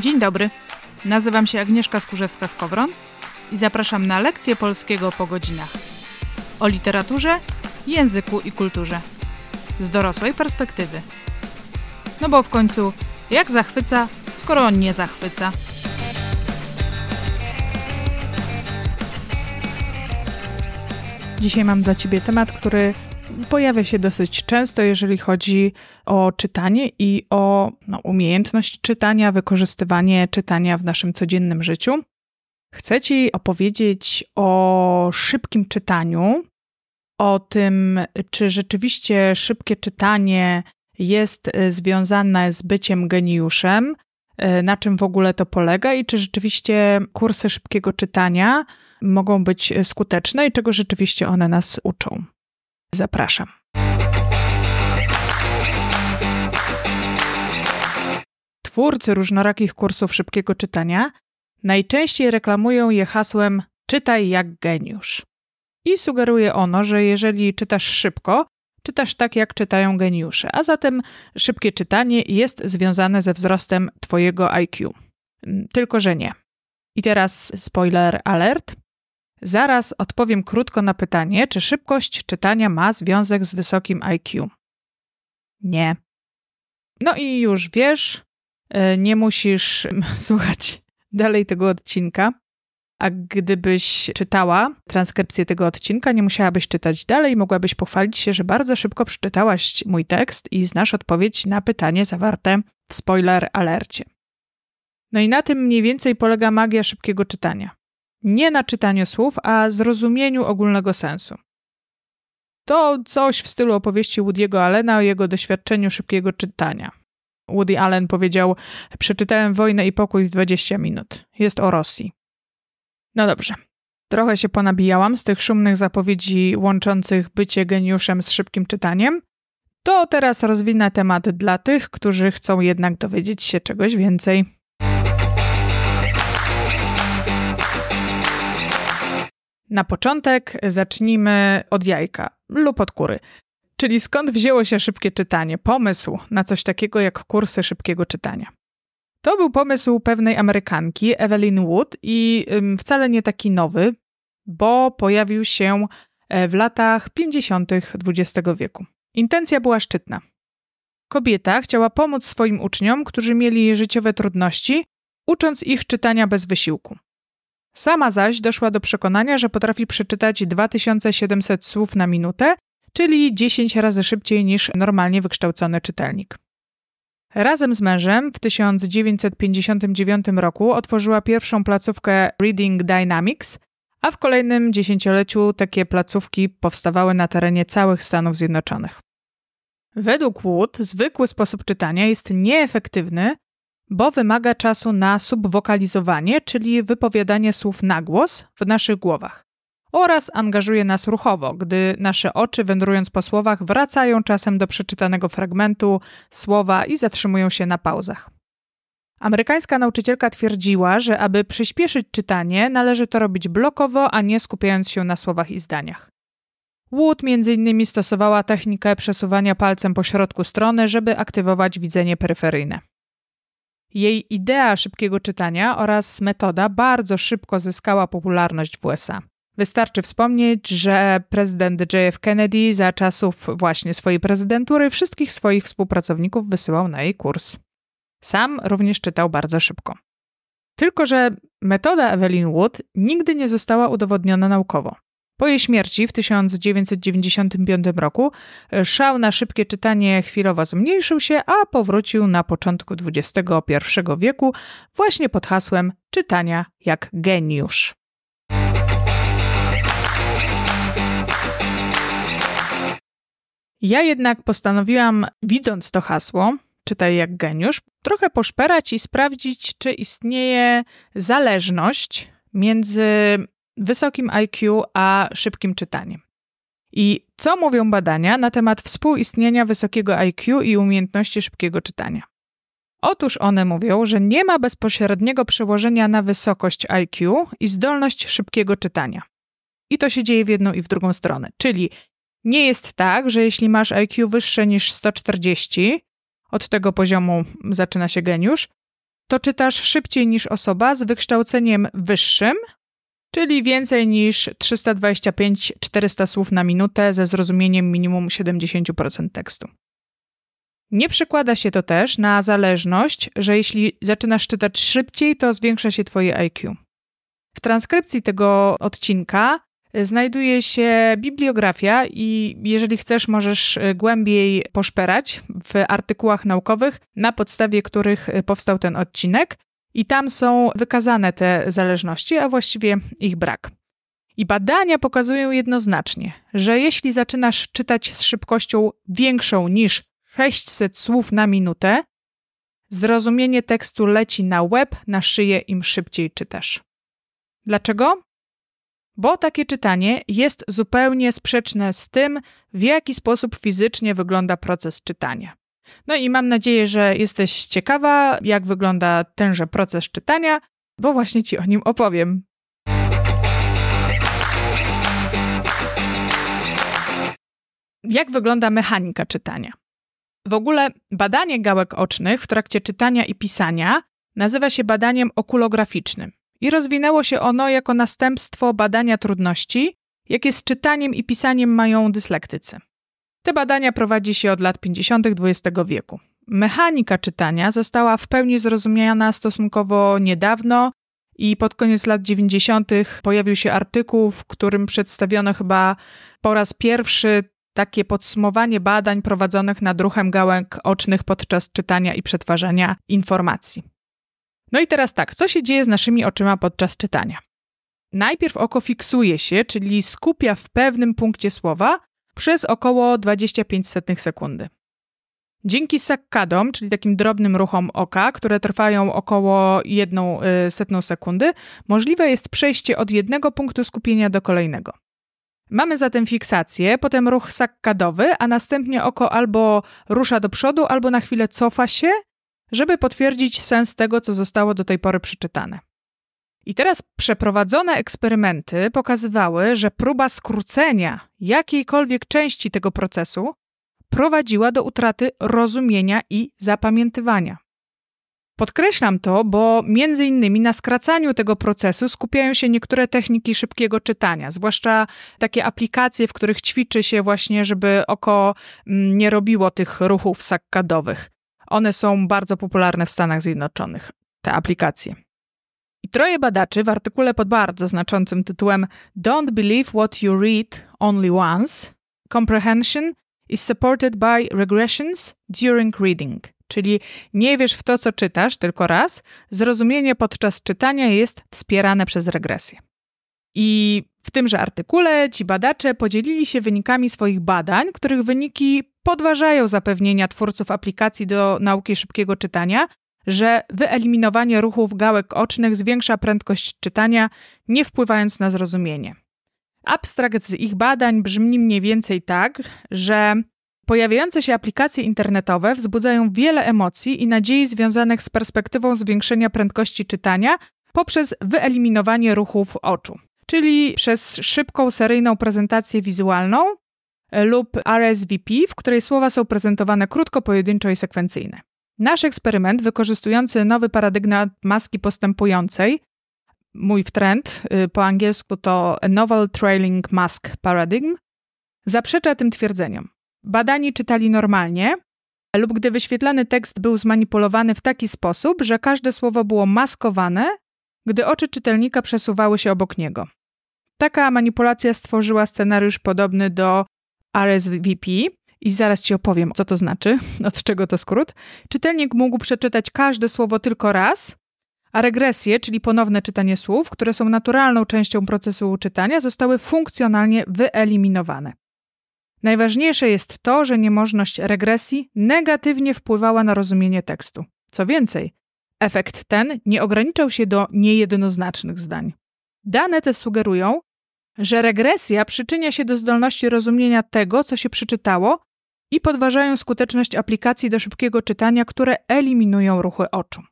Dzień dobry. Nazywam się Agnieszka Skurzewska-Skowron i zapraszam na lekcję polskiego po godzinach. O literaturze, języku i kulturze. Z dorosłej perspektywy. No bo w końcu, jak zachwyca, skoro on nie zachwyca? Dzisiaj mam dla Ciebie temat, który pojawia się dosyć często, jeżeli chodzi o czytanie i o no, umiejętność czytania, wykorzystywanie czytania w naszym codziennym życiu. Chcę Ci opowiedzieć o szybkim czytaniu, o tym, czy rzeczywiście szybkie czytanie jest e, związane z byciem geniuszem, e, na czym w ogóle to polega i czy rzeczywiście kursy szybkiego czytania mogą być skuteczne i czego rzeczywiście one nas uczą. Zapraszam. Twórcy różnorakich kursów szybkiego czytania najczęściej reklamują je hasłem czytaj jak geniusz. I sugeruje ono, że jeżeli czytasz szybko, czytasz tak jak czytają geniusze, a zatem szybkie czytanie jest związane ze wzrostem Twojego IQ. Tylko, że nie. I teraz spoiler alert. Zaraz odpowiem krótko na pytanie, czy szybkość czytania ma związek z wysokim IQ. Nie. No i już wiesz, e, nie musisz słuchać dalej tego odcinka. A gdybyś czytała transkrypcję tego odcinka, nie musiałabyś czytać dalej, mogłabyś pochwalić się, że bardzo szybko przeczytałaś mój tekst i znasz odpowiedź na pytanie zawarte w spoiler alercie. No i na tym mniej więcej polega magia szybkiego czytania nie na czytaniu słów, a zrozumieniu ogólnego sensu. To coś w stylu opowieści Woody'ego Allena o jego doświadczeniu szybkiego czytania. Woody Allen powiedział: Przeczytałem Wojnę i pokój w 20 minut. Jest o Rosji. No dobrze. Trochę się ponabijałam z tych szumnych zapowiedzi łączących bycie geniuszem z szybkim czytaniem. To teraz rozwinę temat dla tych, którzy chcą jednak dowiedzieć się czegoś więcej. Na początek zacznijmy od jajka lub od kury. Czyli skąd wzięło się szybkie czytanie, pomysł na coś takiego jak kursy szybkiego czytania. To był pomysł pewnej Amerykanki, Evelyn Wood, i wcale nie taki nowy, bo pojawił się e, w latach 50. XX wieku. Intencja była szczytna. Kobieta chciała pomóc swoim uczniom, którzy mieli życiowe trudności, ucząc ich czytania bez wysiłku. Sama zaś doszła do przekonania, że potrafi przeczytać 2700 słów na minutę, czyli 10 razy szybciej niż normalnie wykształcony czytelnik. Razem z mężem w 1959 roku otworzyła pierwszą placówkę Reading Dynamics, a w kolejnym dziesięcioleciu takie placówki powstawały na terenie całych Stanów Zjednoczonych. Według Wood zwykły sposób czytania jest nieefektywny, bo wymaga czasu na subwokalizowanie, czyli wypowiadanie słów na głos w naszych głowach. Oraz angażuje nas ruchowo, gdy nasze oczy, wędrując po słowach, wracają czasem do przeczytanego fragmentu słowa i zatrzymują się na pauzach. Amerykańska nauczycielka twierdziła, że aby przyspieszyć czytanie, należy to robić blokowo, a nie skupiając się na słowach i zdaniach. Wood innymi stosowała technikę przesuwania palcem po środku strony, żeby aktywować widzenie peryferyjne. Jej idea szybkiego czytania oraz metoda bardzo szybko zyskała popularność w USA. Wystarczy wspomnieć, że prezydent JF Kennedy za czasów właśnie swojej prezydentury wszystkich swoich współpracowników wysyłał na jej kurs. Sam również czytał bardzo szybko. Tylko, że metoda Evelyn Wood nigdy nie została udowodniona naukowo. Po jej śmierci w 1995 roku e, szał na szybkie czytanie chwilowo zmniejszył się, a powrócił na początku XXI wieku właśnie pod hasłem czytania jak geniusz. Ja jednak postanowiłam, widząc to hasło, czytaj jak geniusz, trochę poszperać i sprawdzić, czy istnieje zależność między wysokim IQ, a szybkim czytaniem. I co mówią badania na temat współistnienia wysokiego IQ i umiejętności szybkiego czytania? Otóż one mówią, że nie ma bezpośredniego przełożenia na wysokość IQ i zdolność szybkiego czytania. I to się dzieje w jedną i w drugą stronę. Czyli nie jest tak, że jeśli masz IQ wyższe niż 140, od tego poziomu zaczyna się geniusz, to czytasz szybciej niż osoba z wykształceniem wyższym, czyli więcej niż 325-400 słów na minutę ze zrozumieniem minimum 70% tekstu. Nie przekłada się to też na zależność, że jeśli zaczynasz czytać szybciej, to zwiększa się Twoje IQ. W transkrypcji tego odcinka znajduje się bibliografia i jeżeli chcesz, możesz głębiej poszperać w artykułach naukowych, na podstawie których powstał ten odcinek, i tam są wykazane te zależności, a właściwie ich brak. I badania pokazują jednoznacznie, że jeśli zaczynasz czytać z szybkością większą niż 600 słów na minutę, zrozumienie tekstu leci na łeb, na szyję im szybciej czytasz. Dlaczego? Bo takie czytanie jest zupełnie sprzeczne z tym, w jaki sposób fizycznie wygląda proces czytania. No i mam nadzieję, że jesteś ciekawa, jak wygląda tenże proces czytania, bo właśnie Ci o nim opowiem. Jak wygląda mechanika czytania? W ogóle badanie gałek ocznych w trakcie czytania i pisania nazywa się badaniem okulograficznym i rozwinęło się ono jako następstwo badania trudności, jakie z czytaniem i pisaniem mają dyslektycy. Te badania prowadzi się od lat 50. XX wieku. Mechanika czytania została w pełni zrozumiana stosunkowo niedawno i pod koniec lat 90. pojawił się artykuł, w którym przedstawiono chyba po raz pierwszy takie podsumowanie badań prowadzonych nad ruchem gałek ocznych podczas czytania i przetwarzania informacji. No i teraz tak, co się dzieje z naszymi oczyma podczas czytania? Najpierw oko fiksuje się, czyli skupia w pewnym punkcie słowa przez około 25 sekundy. Dzięki sakkadom, czyli takim drobnym ruchom oka, które trwają około 1 y, setną sekundy, możliwe jest przejście od jednego punktu skupienia do kolejnego. Mamy zatem fiksację, potem ruch sakkadowy, a następnie oko albo rusza do przodu, albo na chwilę cofa się, żeby potwierdzić sens tego, co zostało do tej pory przeczytane. I teraz przeprowadzone eksperymenty pokazywały, że próba skrócenia jakiejkolwiek części tego procesu prowadziła do utraty rozumienia i zapamiętywania. Podkreślam to, bo między innymi na skracaniu tego procesu skupiają się niektóre techniki szybkiego czytania, zwłaszcza takie aplikacje, w których ćwiczy się właśnie, żeby oko mm, nie robiło tych ruchów sakkadowych. One są bardzo popularne w Stanach Zjednoczonych, te aplikacje. I troje badaczy w artykule pod bardzo znaczącym tytułem Don't Believe What You Read Only Once Comprehension is supported by regressions during reading. Czyli nie wiesz w to, co czytasz, tylko raz, zrozumienie podczas czytania jest wspierane przez regresję. I w tymże artykule ci badacze podzielili się wynikami swoich badań, których wyniki podważają zapewnienia twórców aplikacji do nauki szybkiego czytania, że wyeliminowanie ruchów gałek ocznych zwiększa prędkość czytania, nie wpływając na zrozumienie. Abstrakt z ich badań brzmi mniej więcej tak, że pojawiające się aplikacje internetowe wzbudzają wiele emocji i nadziei związanych z perspektywą zwiększenia prędkości czytania poprzez wyeliminowanie ruchów oczu, czyli przez szybką seryjną prezentację wizualną lub RSVP, w której słowa są prezentowane krótko, pojedynczo i sekwencyjne. Nasz eksperyment, wykorzystujący nowy paradygmat maski postępującej, mój trend, y, po angielsku to Novel Trailing Mask Paradigm, zaprzecza tym twierdzeniom. Badani czytali normalnie, lub gdy wyświetlany tekst był zmanipulowany w taki sposób, że każde słowo było maskowane, gdy oczy czytelnika przesuwały się obok niego. Taka manipulacja stworzyła scenariusz podobny do RSVP, i zaraz ci opowiem, co to znaczy, od czego to skrót. Czytelnik mógł przeczytać każde słowo tylko raz, a regresje, czyli ponowne czytanie słów, które są naturalną częścią procesu czytania, zostały funkcjonalnie wyeliminowane. Najważniejsze jest to, że niemożność regresji negatywnie wpływała na rozumienie tekstu. Co więcej, efekt ten nie ograniczał się do niejednoznacznych zdań. Dane te sugerują, że regresja przyczynia się do zdolności rozumienia tego, co się przeczytało, i podważają skuteczność aplikacji do szybkiego czytania, które eliminują ruchy oczu.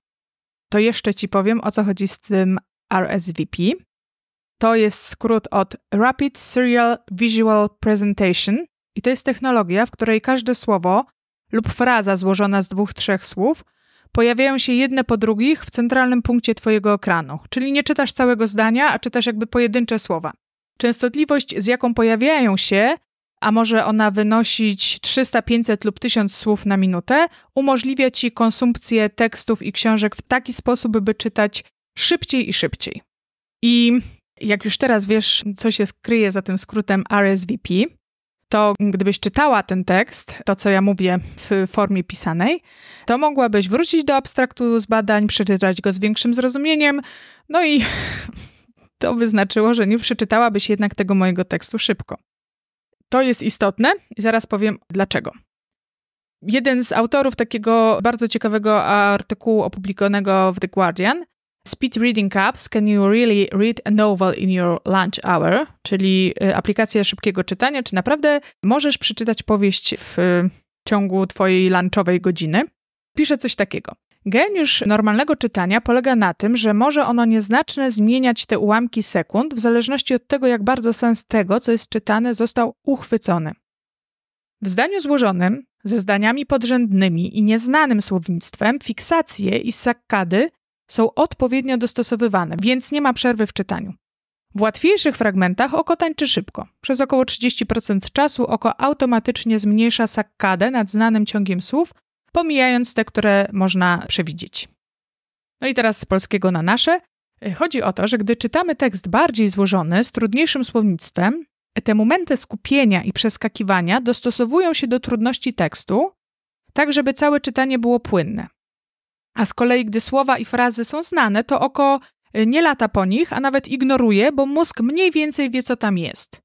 To jeszcze Ci powiem, o co chodzi z tym RSVP. To jest skrót od Rapid Serial Visual Presentation i to jest technologia, w której każde słowo lub fraza złożona z dwóch, trzech słów pojawiają się jedne po drugich w centralnym punkcie Twojego ekranu, czyli nie czytasz całego zdania, a czytasz jakby pojedyncze słowa. Częstotliwość, z jaką pojawiają się, a może ona wynosić 300, 500 lub 1000 słów na minutę, umożliwia Ci konsumpcję tekstów i książek w taki sposób, by czytać szybciej i szybciej. I jak już teraz wiesz, co się skryje za tym skrótem RSVP, to gdybyś czytała ten tekst, to co ja mówię w formie pisanej, to mogłabyś wrócić do abstraktu z badań, przeczytać go z większym zrozumieniem, no i to by znaczyło, że nie przeczytałabyś jednak tego mojego tekstu szybko. To jest istotne i zaraz powiem dlaczego. Jeden z autorów takiego bardzo ciekawego artykułu opublikowanego w The Guardian Speed Reading Apps Can You Really Read a Novel in Your Lunch Hour? Czyli y, aplikacja szybkiego czytania. Czy naprawdę możesz przeczytać powieść w ciągu Twojej lunchowej godziny? Pisze coś takiego. Geniusz normalnego czytania polega na tym, że może ono nieznaczne zmieniać te ułamki sekund w zależności od tego, jak bardzo sens tego, co jest czytane, został uchwycony. W zdaniu złożonym, ze zdaniami podrzędnymi i nieznanym słownictwem, fiksacje i sakkady są odpowiednio dostosowywane, więc nie ma przerwy w czytaniu. W łatwiejszych fragmentach oko tańczy szybko. Przez około 30% czasu oko automatycznie zmniejsza sakkadę nad znanym ciągiem słów, pomijając te, które można przewidzieć. No i teraz z polskiego na nasze. Chodzi o to, że gdy czytamy tekst bardziej złożony, z trudniejszym słownictwem, te momenty skupienia i przeskakiwania dostosowują się do trudności tekstu, tak żeby całe czytanie było płynne. A z kolei, gdy słowa i frazy są znane, to oko nie lata po nich, a nawet ignoruje, bo mózg mniej więcej wie, co tam jest.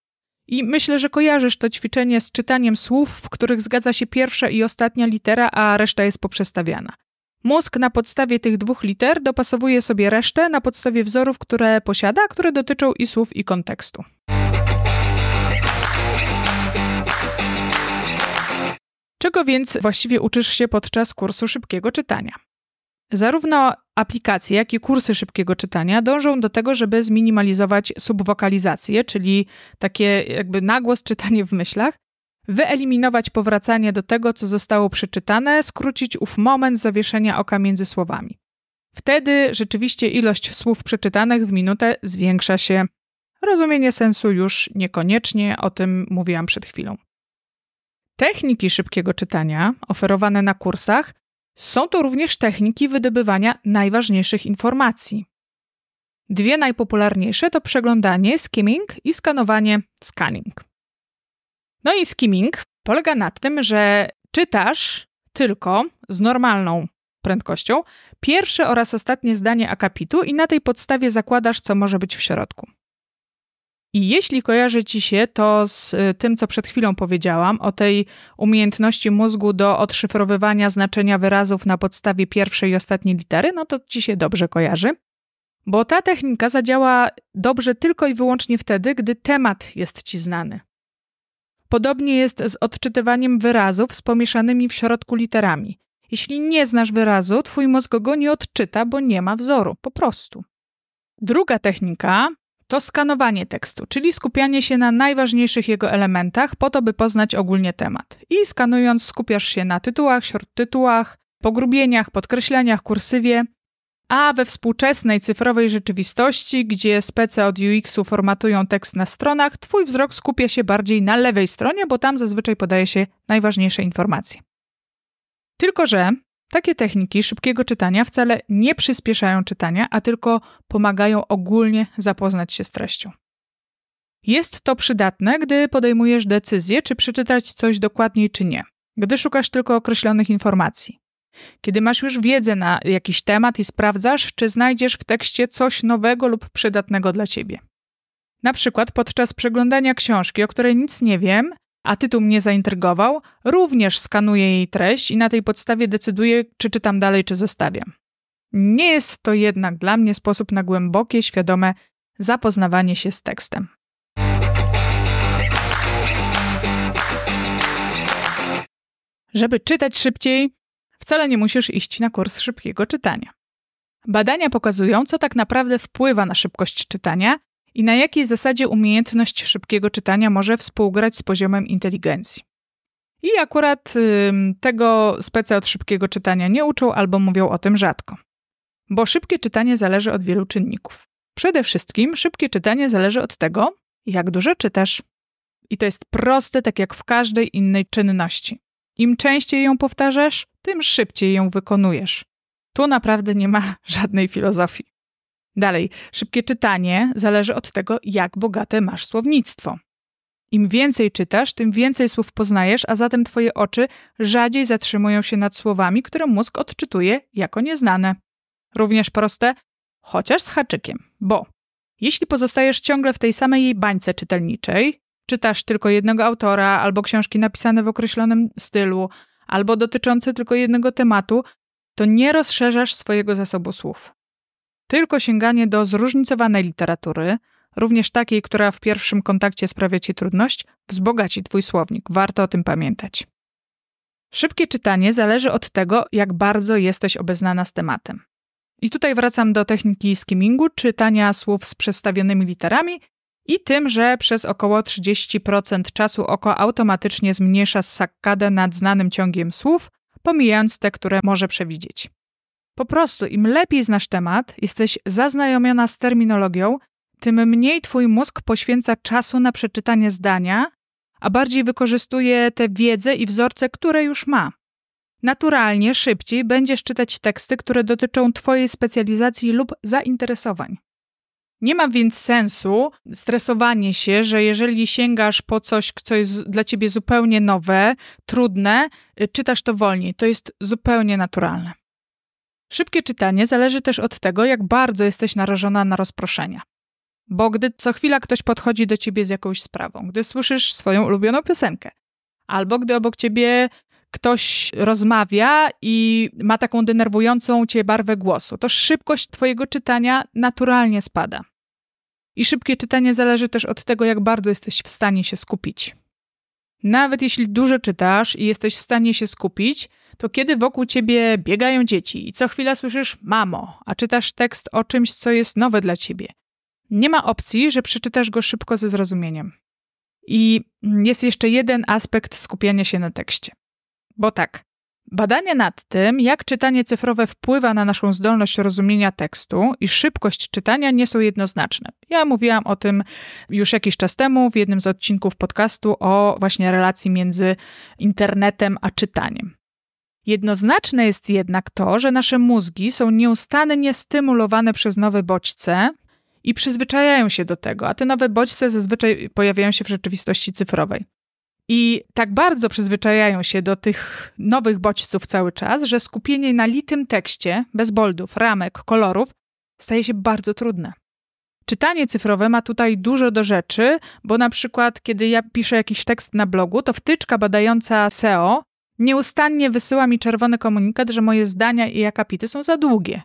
I myślę, że kojarzysz to ćwiczenie z czytaniem słów, w których zgadza się pierwsza i ostatnia litera, a reszta jest poprzestawiana. Mózg na podstawie tych dwóch liter dopasowuje sobie resztę na podstawie wzorów, które posiada, które dotyczą i słów, i kontekstu. Czego więc właściwie uczysz się podczas kursu szybkiego czytania? Zarówno aplikacje, jak i kursy szybkiego czytania dążą do tego, żeby zminimalizować subwokalizację, czyli takie jakby nagłos czytanie w myślach, wyeliminować powracanie do tego, co zostało przeczytane, skrócić ów moment zawieszenia oka między słowami. Wtedy rzeczywiście ilość słów przeczytanych w minutę zwiększa się. Rozumienie sensu już niekoniecznie, o tym mówiłam przed chwilą. Techniki szybkiego czytania oferowane na kursach są to również techniki wydobywania najważniejszych informacji. Dwie najpopularniejsze to przeglądanie, skimming i skanowanie, scanning. No i skimming polega na tym, że czytasz tylko z normalną prędkością pierwsze oraz ostatnie zdanie akapitu i na tej podstawie zakładasz, co może być w środku. I jeśli kojarzy ci się to z y, tym, co przed chwilą powiedziałam, o tej umiejętności mózgu do odszyfrowywania znaczenia wyrazów na podstawie pierwszej i ostatniej litery, no to ci się dobrze kojarzy. Bo ta technika zadziała dobrze tylko i wyłącznie wtedy, gdy temat jest ci znany. Podobnie jest z odczytywaniem wyrazów z pomieszanymi w środku literami. Jeśli nie znasz wyrazu, twój mózg go nie odczyta, bo nie ma wzoru, po prostu. Druga technika to skanowanie tekstu, czyli skupianie się na najważniejszych jego elementach po to, by poznać ogólnie temat. I skanując skupiasz się na tytułach, śródtytułach, pogrubieniach, podkreśleniach, kursywie, a we współczesnej cyfrowej rzeczywistości, gdzie spece od UX-u formatują tekst na stronach, twój wzrok skupia się bardziej na lewej stronie, bo tam zazwyczaj podaje się najważniejsze informacje. Tylko, że takie techniki szybkiego czytania wcale nie przyspieszają czytania, a tylko pomagają ogólnie zapoznać się z treścią. Jest to przydatne, gdy podejmujesz decyzję, czy przeczytać coś dokładniej, czy nie, gdy szukasz tylko określonych informacji. Kiedy masz już wiedzę na jakiś temat i sprawdzasz, czy znajdziesz w tekście coś nowego lub przydatnego dla ciebie. Na przykład podczas przeglądania książki, o której nic nie wiem, a tytuł mnie zaintrygował, również skanuję jej treść i na tej podstawie decyduję, czy czytam dalej, czy zostawiam. Nie jest to jednak dla mnie sposób na głębokie, świadome zapoznawanie się z tekstem. Żeby czytać szybciej, wcale nie musisz iść na kurs szybkiego czytania. Badania pokazują, co tak naprawdę wpływa na szybkość czytania i na jakiej zasadzie umiejętność szybkiego czytania może współgrać z poziomem inteligencji. I akurat tego speca od szybkiego czytania nie uczą albo mówią o tym rzadko. Bo szybkie czytanie zależy od wielu czynników. Przede wszystkim szybkie czytanie zależy od tego, jak dużo czytasz. I to jest proste, tak jak w każdej innej czynności. Im częściej ją powtarzasz, tym szybciej ją wykonujesz. Tu naprawdę nie ma żadnej filozofii. Dalej, szybkie czytanie zależy od tego, jak bogate masz słownictwo. Im więcej czytasz, tym więcej słów poznajesz, a zatem twoje oczy rzadziej zatrzymują się nad słowami, które mózg odczytuje jako nieznane. Również proste, chociaż z haczykiem, bo jeśli pozostajesz ciągle w tej samej jej bańce czytelniczej, czytasz tylko jednego autora albo książki napisane w określonym stylu, albo dotyczące tylko jednego tematu, to nie rozszerzasz swojego zasobu słów. Tylko sięganie do zróżnicowanej literatury, również takiej, która w pierwszym kontakcie sprawia ci trudność, wzbogaci twój słownik. Warto o tym pamiętać. Szybkie czytanie zależy od tego, jak bardzo jesteś obeznana z tematem. I tutaj wracam do techniki skimmingu, czytania słów z przestawionymi literami i tym, że przez około 30% czasu oko automatycznie zmniejsza sakkadę nad znanym ciągiem słów, pomijając te, które może przewidzieć. Po prostu im lepiej znasz temat, jesteś zaznajomiona z terminologią, tym mniej twój mózg poświęca czasu na przeczytanie zdania, a bardziej wykorzystuje tę wiedzę i wzorce, które już ma. Naturalnie szybciej będziesz czytać teksty, które dotyczą twojej specjalizacji lub zainteresowań. Nie ma więc sensu stresowanie się, że jeżeli sięgasz po coś, co jest dla ciebie zupełnie nowe, trudne, y, czytasz to wolniej. To jest zupełnie naturalne. Szybkie czytanie zależy też od tego, jak bardzo jesteś narażona na rozproszenia. Bo gdy co chwila ktoś podchodzi do ciebie z jakąś sprawą, gdy słyszysz swoją ulubioną piosenkę, albo gdy obok ciebie ktoś rozmawia i ma taką denerwującą cię barwę głosu, to szybkość twojego czytania naturalnie spada. I szybkie czytanie zależy też od tego, jak bardzo jesteś w stanie się skupić. Nawet jeśli dużo czytasz i jesteś w stanie się skupić, to kiedy wokół ciebie biegają dzieci i co chwila słyszysz mamo, a czytasz tekst o czymś, co jest nowe dla ciebie, nie ma opcji, że przeczytasz go szybko ze zrozumieniem. I jest jeszcze jeden aspekt skupiania się na tekście. Bo tak, badania nad tym, jak czytanie cyfrowe wpływa na naszą zdolność rozumienia tekstu i szybkość czytania nie są jednoznaczne. Ja mówiłam o tym już jakiś czas temu w jednym z odcinków podcastu o właśnie relacji między internetem a czytaniem. Jednoznaczne jest jednak to, że nasze mózgi są nieustannie stymulowane przez nowe bodźce i przyzwyczajają się do tego, a te nowe bodźce zazwyczaj pojawiają się w rzeczywistości cyfrowej. I tak bardzo przyzwyczajają się do tych nowych bodźców cały czas, że skupienie na litym tekście, bez boldów, ramek, kolorów, staje się bardzo trudne. Czytanie cyfrowe ma tutaj dużo do rzeczy, bo na przykład, kiedy ja piszę jakiś tekst na blogu, to wtyczka badająca SEO nieustannie wysyła mi czerwony komunikat, że moje zdania i akapity są za długie.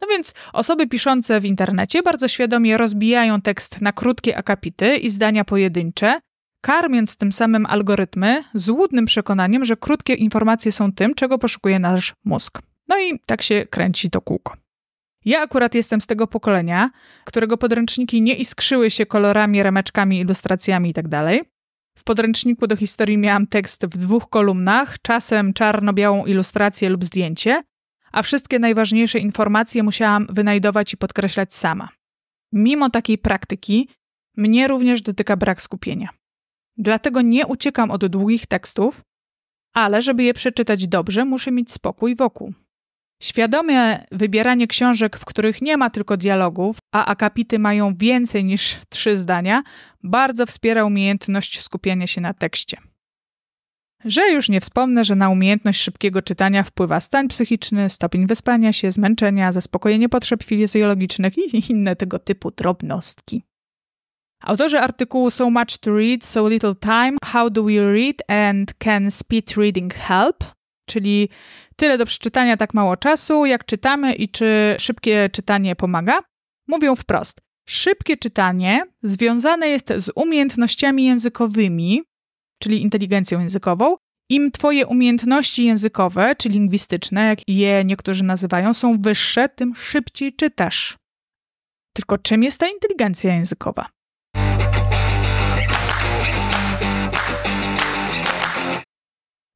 No więc osoby piszące w internecie bardzo świadomie rozbijają tekst na krótkie akapity i zdania pojedyncze, karmiąc tym samym algorytmy złudnym przekonaniem, że krótkie informacje są tym, czego poszukuje nasz mózg. No i tak się kręci to kółko. Ja akurat jestem z tego pokolenia, którego podręczniki nie iskrzyły się kolorami, rameczkami, ilustracjami itd. W podręczniku do historii miałam tekst w dwóch kolumnach, czasem czarno-białą ilustrację lub zdjęcie, a wszystkie najważniejsze informacje musiałam wynajdować i podkreślać sama. Mimo takiej praktyki, mnie również dotyka brak skupienia. Dlatego nie uciekam od długich tekstów, ale żeby je przeczytać dobrze, muszę mieć spokój wokół. Świadome wybieranie książek, w których nie ma tylko dialogów, a akapity mają więcej niż trzy zdania, bardzo wspiera umiejętność skupiania się na tekście. Że już nie wspomnę, że na umiejętność szybkiego czytania wpływa stan psychiczny, stopień wyspania się, zmęczenia, zaspokojenie potrzeb fizjologicznych i inne tego typu drobnostki. Autorzy artykułu So Much to Read, So Little Time, How Do We Read and Can Speed Reading Help? Czyli tyle do przeczytania, tak mało czasu, jak czytamy i czy szybkie czytanie pomaga? Mówią wprost. Szybkie czytanie związane jest z umiejętnościami językowymi, czyli inteligencją językową. Im twoje umiejętności językowe, czy lingwistyczne, jak je niektórzy nazywają, są wyższe, tym szybciej czytasz. Tylko czym jest ta inteligencja językowa?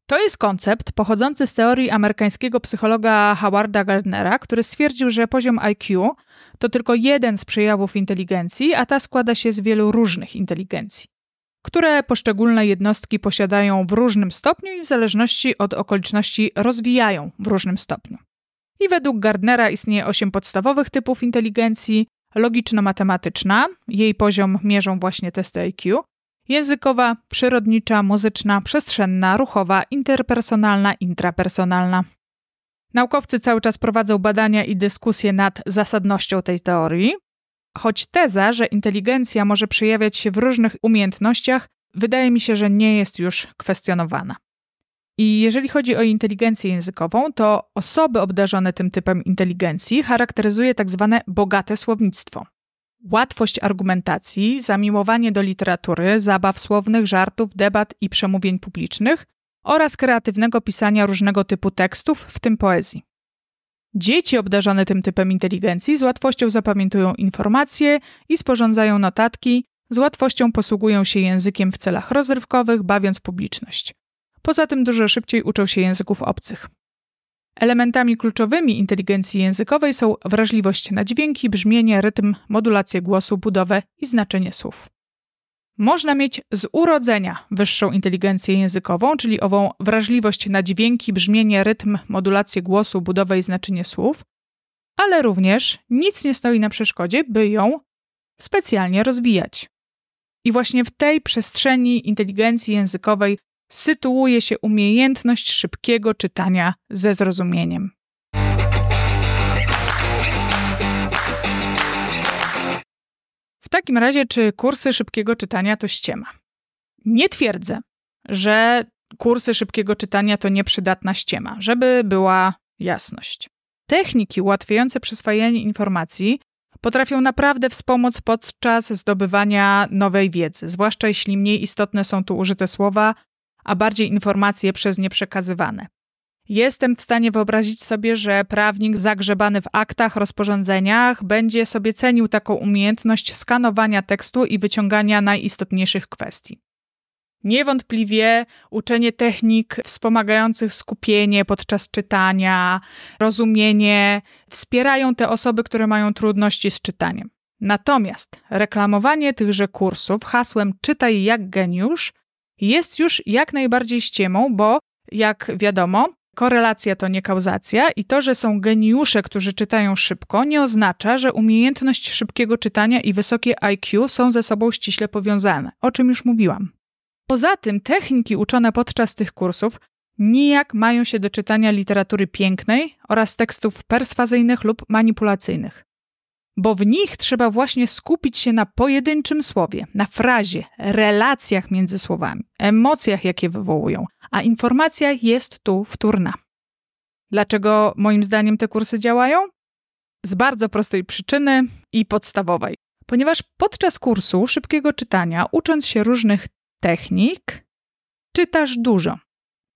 To jest koncept pochodzący z teorii amerykańskiego psychologa Howarda Gardnera, który stwierdził, że poziom IQ to tylko jeden z przejawów inteligencji, a ta składa się z wielu różnych inteligencji, które poszczególne jednostki posiadają w różnym stopniu i w zależności od okoliczności rozwijają w różnym stopniu. I według Gardnera istnieje osiem podstawowych typów inteligencji: logiczno-matematyczna, jej poziom mierzą właśnie testy IQ, językowa, przyrodnicza, muzyczna, przestrzenna, ruchowa, interpersonalna, intrapersonalna. Naukowcy cały czas prowadzą badania i dyskusje nad zasadnością tej teorii, choć teza, że inteligencja może przejawiać się w różnych umiejętnościach, wydaje mi się, że nie jest już kwestionowana. I jeżeli chodzi o inteligencję językową, to osoby obdarzone tym typem inteligencji charakteryzuje tak zwane bogate słownictwo. Łatwość argumentacji, zamiłowanie do literatury, zabaw słownych, żartów, debat i przemówień publicznych oraz kreatywnego pisania różnego typu tekstów, w tym poezji. Dzieci obdarzone tym typem inteligencji z łatwością zapamiętują informacje i sporządzają notatki, z łatwością posługują się językiem w celach rozrywkowych, bawiąc publiczność. Poza tym dużo szybciej uczą się języków obcych. Elementami kluczowymi inteligencji językowej są wrażliwość na dźwięki, brzmienie, rytm, modulację głosu, budowę i znaczenie słów. Można mieć z urodzenia wyższą inteligencję językową, czyli ową wrażliwość na dźwięki, brzmienie, rytm, modulację głosu, budowę i znaczenie słów, ale również nic nie stoi na przeszkodzie, by ją specjalnie rozwijać. I właśnie w tej przestrzeni inteligencji językowej sytuuje się umiejętność szybkiego czytania ze zrozumieniem. W takim razie, czy kursy szybkiego czytania to ściema? Nie twierdzę, że kursy szybkiego czytania to nieprzydatna ściema, żeby była jasność. Techniki ułatwiające przyswajanie informacji potrafią naprawdę wspomóc podczas zdobywania nowej wiedzy, zwłaszcza jeśli mniej istotne są tu użyte słowa, a bardziej informacje przez nie przekazywane. Jestem w stanie wyobrazić sobie, że prawnik zagrzebany w aktach, rozporządzeniach będzie sobie cenił taką umiejętność skanowania tekstu i wyciągania najistotniejszych kwestii. Niewątpliwie uczenie technik wspomagających skupienie podczas czytania, rozumienie wspierają te osoby, które mają trudności z czytaniem. Natomiast reklamowanie tychże kursów hasłem czytaj jak geniusz jest już jak najbardziej ściemą, bo jak wiadomo, korelacja to nie kauzacja i to, że są geniusze, którzy czytają szybko, nie oznacza, że umiejętność szybkiego czytania i wysokie IQ są ze sobą ściśle powiązane, o czym już mówiłam. Poza tym techniki uczone podczas tych kursów nijak mają się do czytania literatury pięknej oraz tekstów perswazyjnych lub manipulacyjnych bo w nich trzeba właśnie skupić się na pojedynczym słowie, na frazie, relacjach między słowami, emocjach, jakie wywołują, a informacja jest tu wtórna. Dlaczego moim zdaniem te kursy działają? Z bardzo prostej przyczyny i podstawowej. Ponieważ podczas kursu szybkiego czytania, ucząc się różnych technik, czytasz dużo.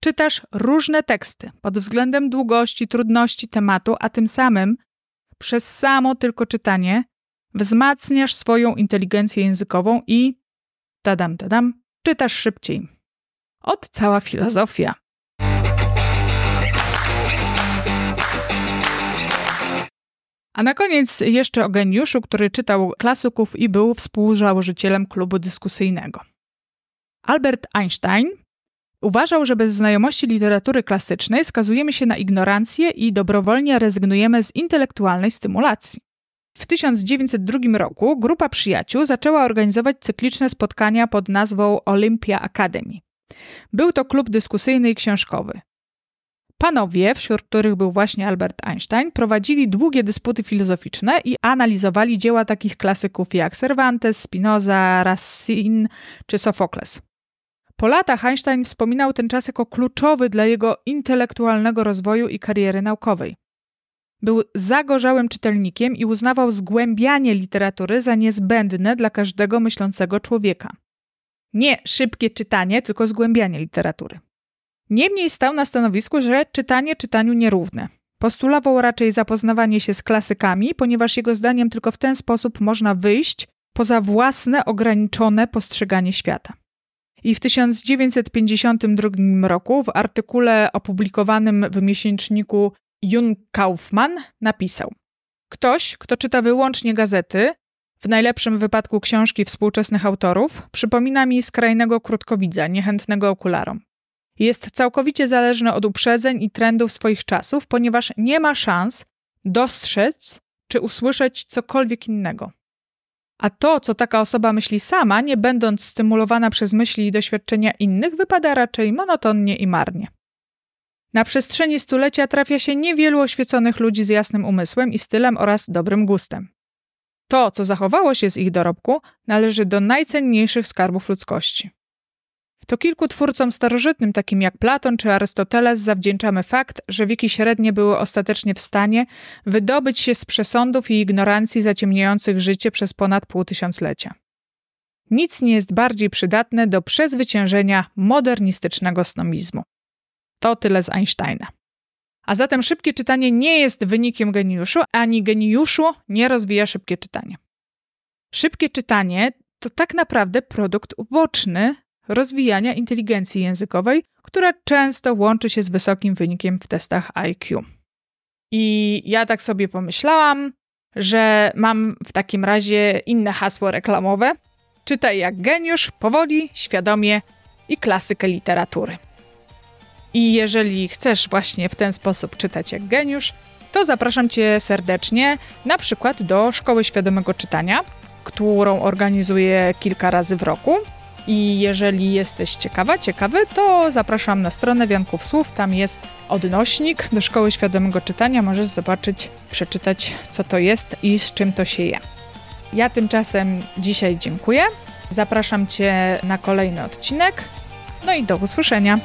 Czytasz różne teksty pod względem długości, trudności tematu, a tym samym przez samo tylko czytanie wzmacniasz swoją inteligencję językową i tadam, tadam, czytasz szybciej. Od cała filozofia. A na koniec jeszcze o geniuszu, który czytał klasyków i był współzałożycielem klubu dyskusyjnego. Albert Einstein Uważał, że bez znajomości literatury klasycznej skazujemy się na ignorancję i dobrowolnie rezygnujemy z intelektualnej stymulacji. W 1902 roku grupa przyjaciół zaczęła organizować cykliczne spotkania pod nazwą Olympia Academy. Był to klub dyskusyjny i książkowy. Panowie, wśród których był właśnie Albert Einstein, prowadzili długie dysputy filozoficzne i analizowali dzieła takich klasyków jak Cervantes, Spinoza, Racine czy Sofokles. Po latach Einstein wspominał ten czas jako kluczowy dla jego intelektualnego rozwoju i kariery naukowej. Był zagorzałym czytelnikiem i uznawał zgłębianie literatury za niezbędne dla każdego myślącego człowieka. Nie szybkie czytanie, tylko zgłębianie literatury. Niemniej stał na stanowisku, że czytanie czytaniu nierówne. Postulował raczej zapoznawanie się z klasykami, ponieważ jego zdaniem tylko w ten sposób można wyjść poza własne ograniczone postrzeganie świata. I w 1952 roku w artykule opublikowanym w miesięczniku Jun Kaufmann napisał: Ktoś, kto czyta wyłącznie gazety, w najlepszym wypadku książki współczesnych autorów, przypomina mi skrajnego krótkowidza, niechętnego okularom. Jest całkowicie zależny od uprzedzeń i trendów swoich czasów, ponieważ nie ma szans dostrzec czy usłyszeć cokolwiek innego. A to, co taka osoba myśli sama, nie będąc stymulowana przez myśli i doświadczenia innych, wypada raczej monotonnie i marnie. Na przestrzeni stulecia trafia się niewielu oświeconych ludzi z jasnym umysłem i stylem oraz dobrym gustem. To, co zachowało się z ich dorobku, należy do najcenniejszych skarbów ludzkości. To kilku twórcom starożytnym, takim jak Platon czy Arystoteles, zawdzięczamy fakt, że wieki średnie były ostatecznie w stanie wydobyć się z przesądów i ignorancji zaciemniających życie przez ponad pół tysiąclecia. Nic nie jest bardziej przydatne do przezwyciężenia modernistycznego snomizmu. To tyle z Einsteina. A zatem szybkie czytanie nie jest wynikiem geniuszu, ani geniuszu nie rozwija szybkie czytanie. Szybkie czytanie to tak naprawdę produkt uboczny rozwijania inteligencji językowej, która często łączy się z wysokim wynikiem w testach IQ. I ja tak sobie pomyślałam, że mam w takim razie inne hasło reklamowe. Czytaj jak geniusz, powoli, świadomie i klasykę literatury. I jeżeli chcesz właśnie w ten sposób czytać jak geniusz, to zapraszam Cię serdecznie na przykład do Szkoły Świadomego Czytania, którą organizuję kilka razy w roku. I jeżeli jesteś ciekawa, ciekawy, to zapraszam na stronę Wianków Słów. Tam jest odnośnik do Szkoły Świadomego Czytania. Możesz zobaczyć, przeczytać, co to jest i z czym to się je. Ja tymczasem dzisiaj dziękuję. Zapraszam Cię na kolejny odcinek. No i do usłyszenia.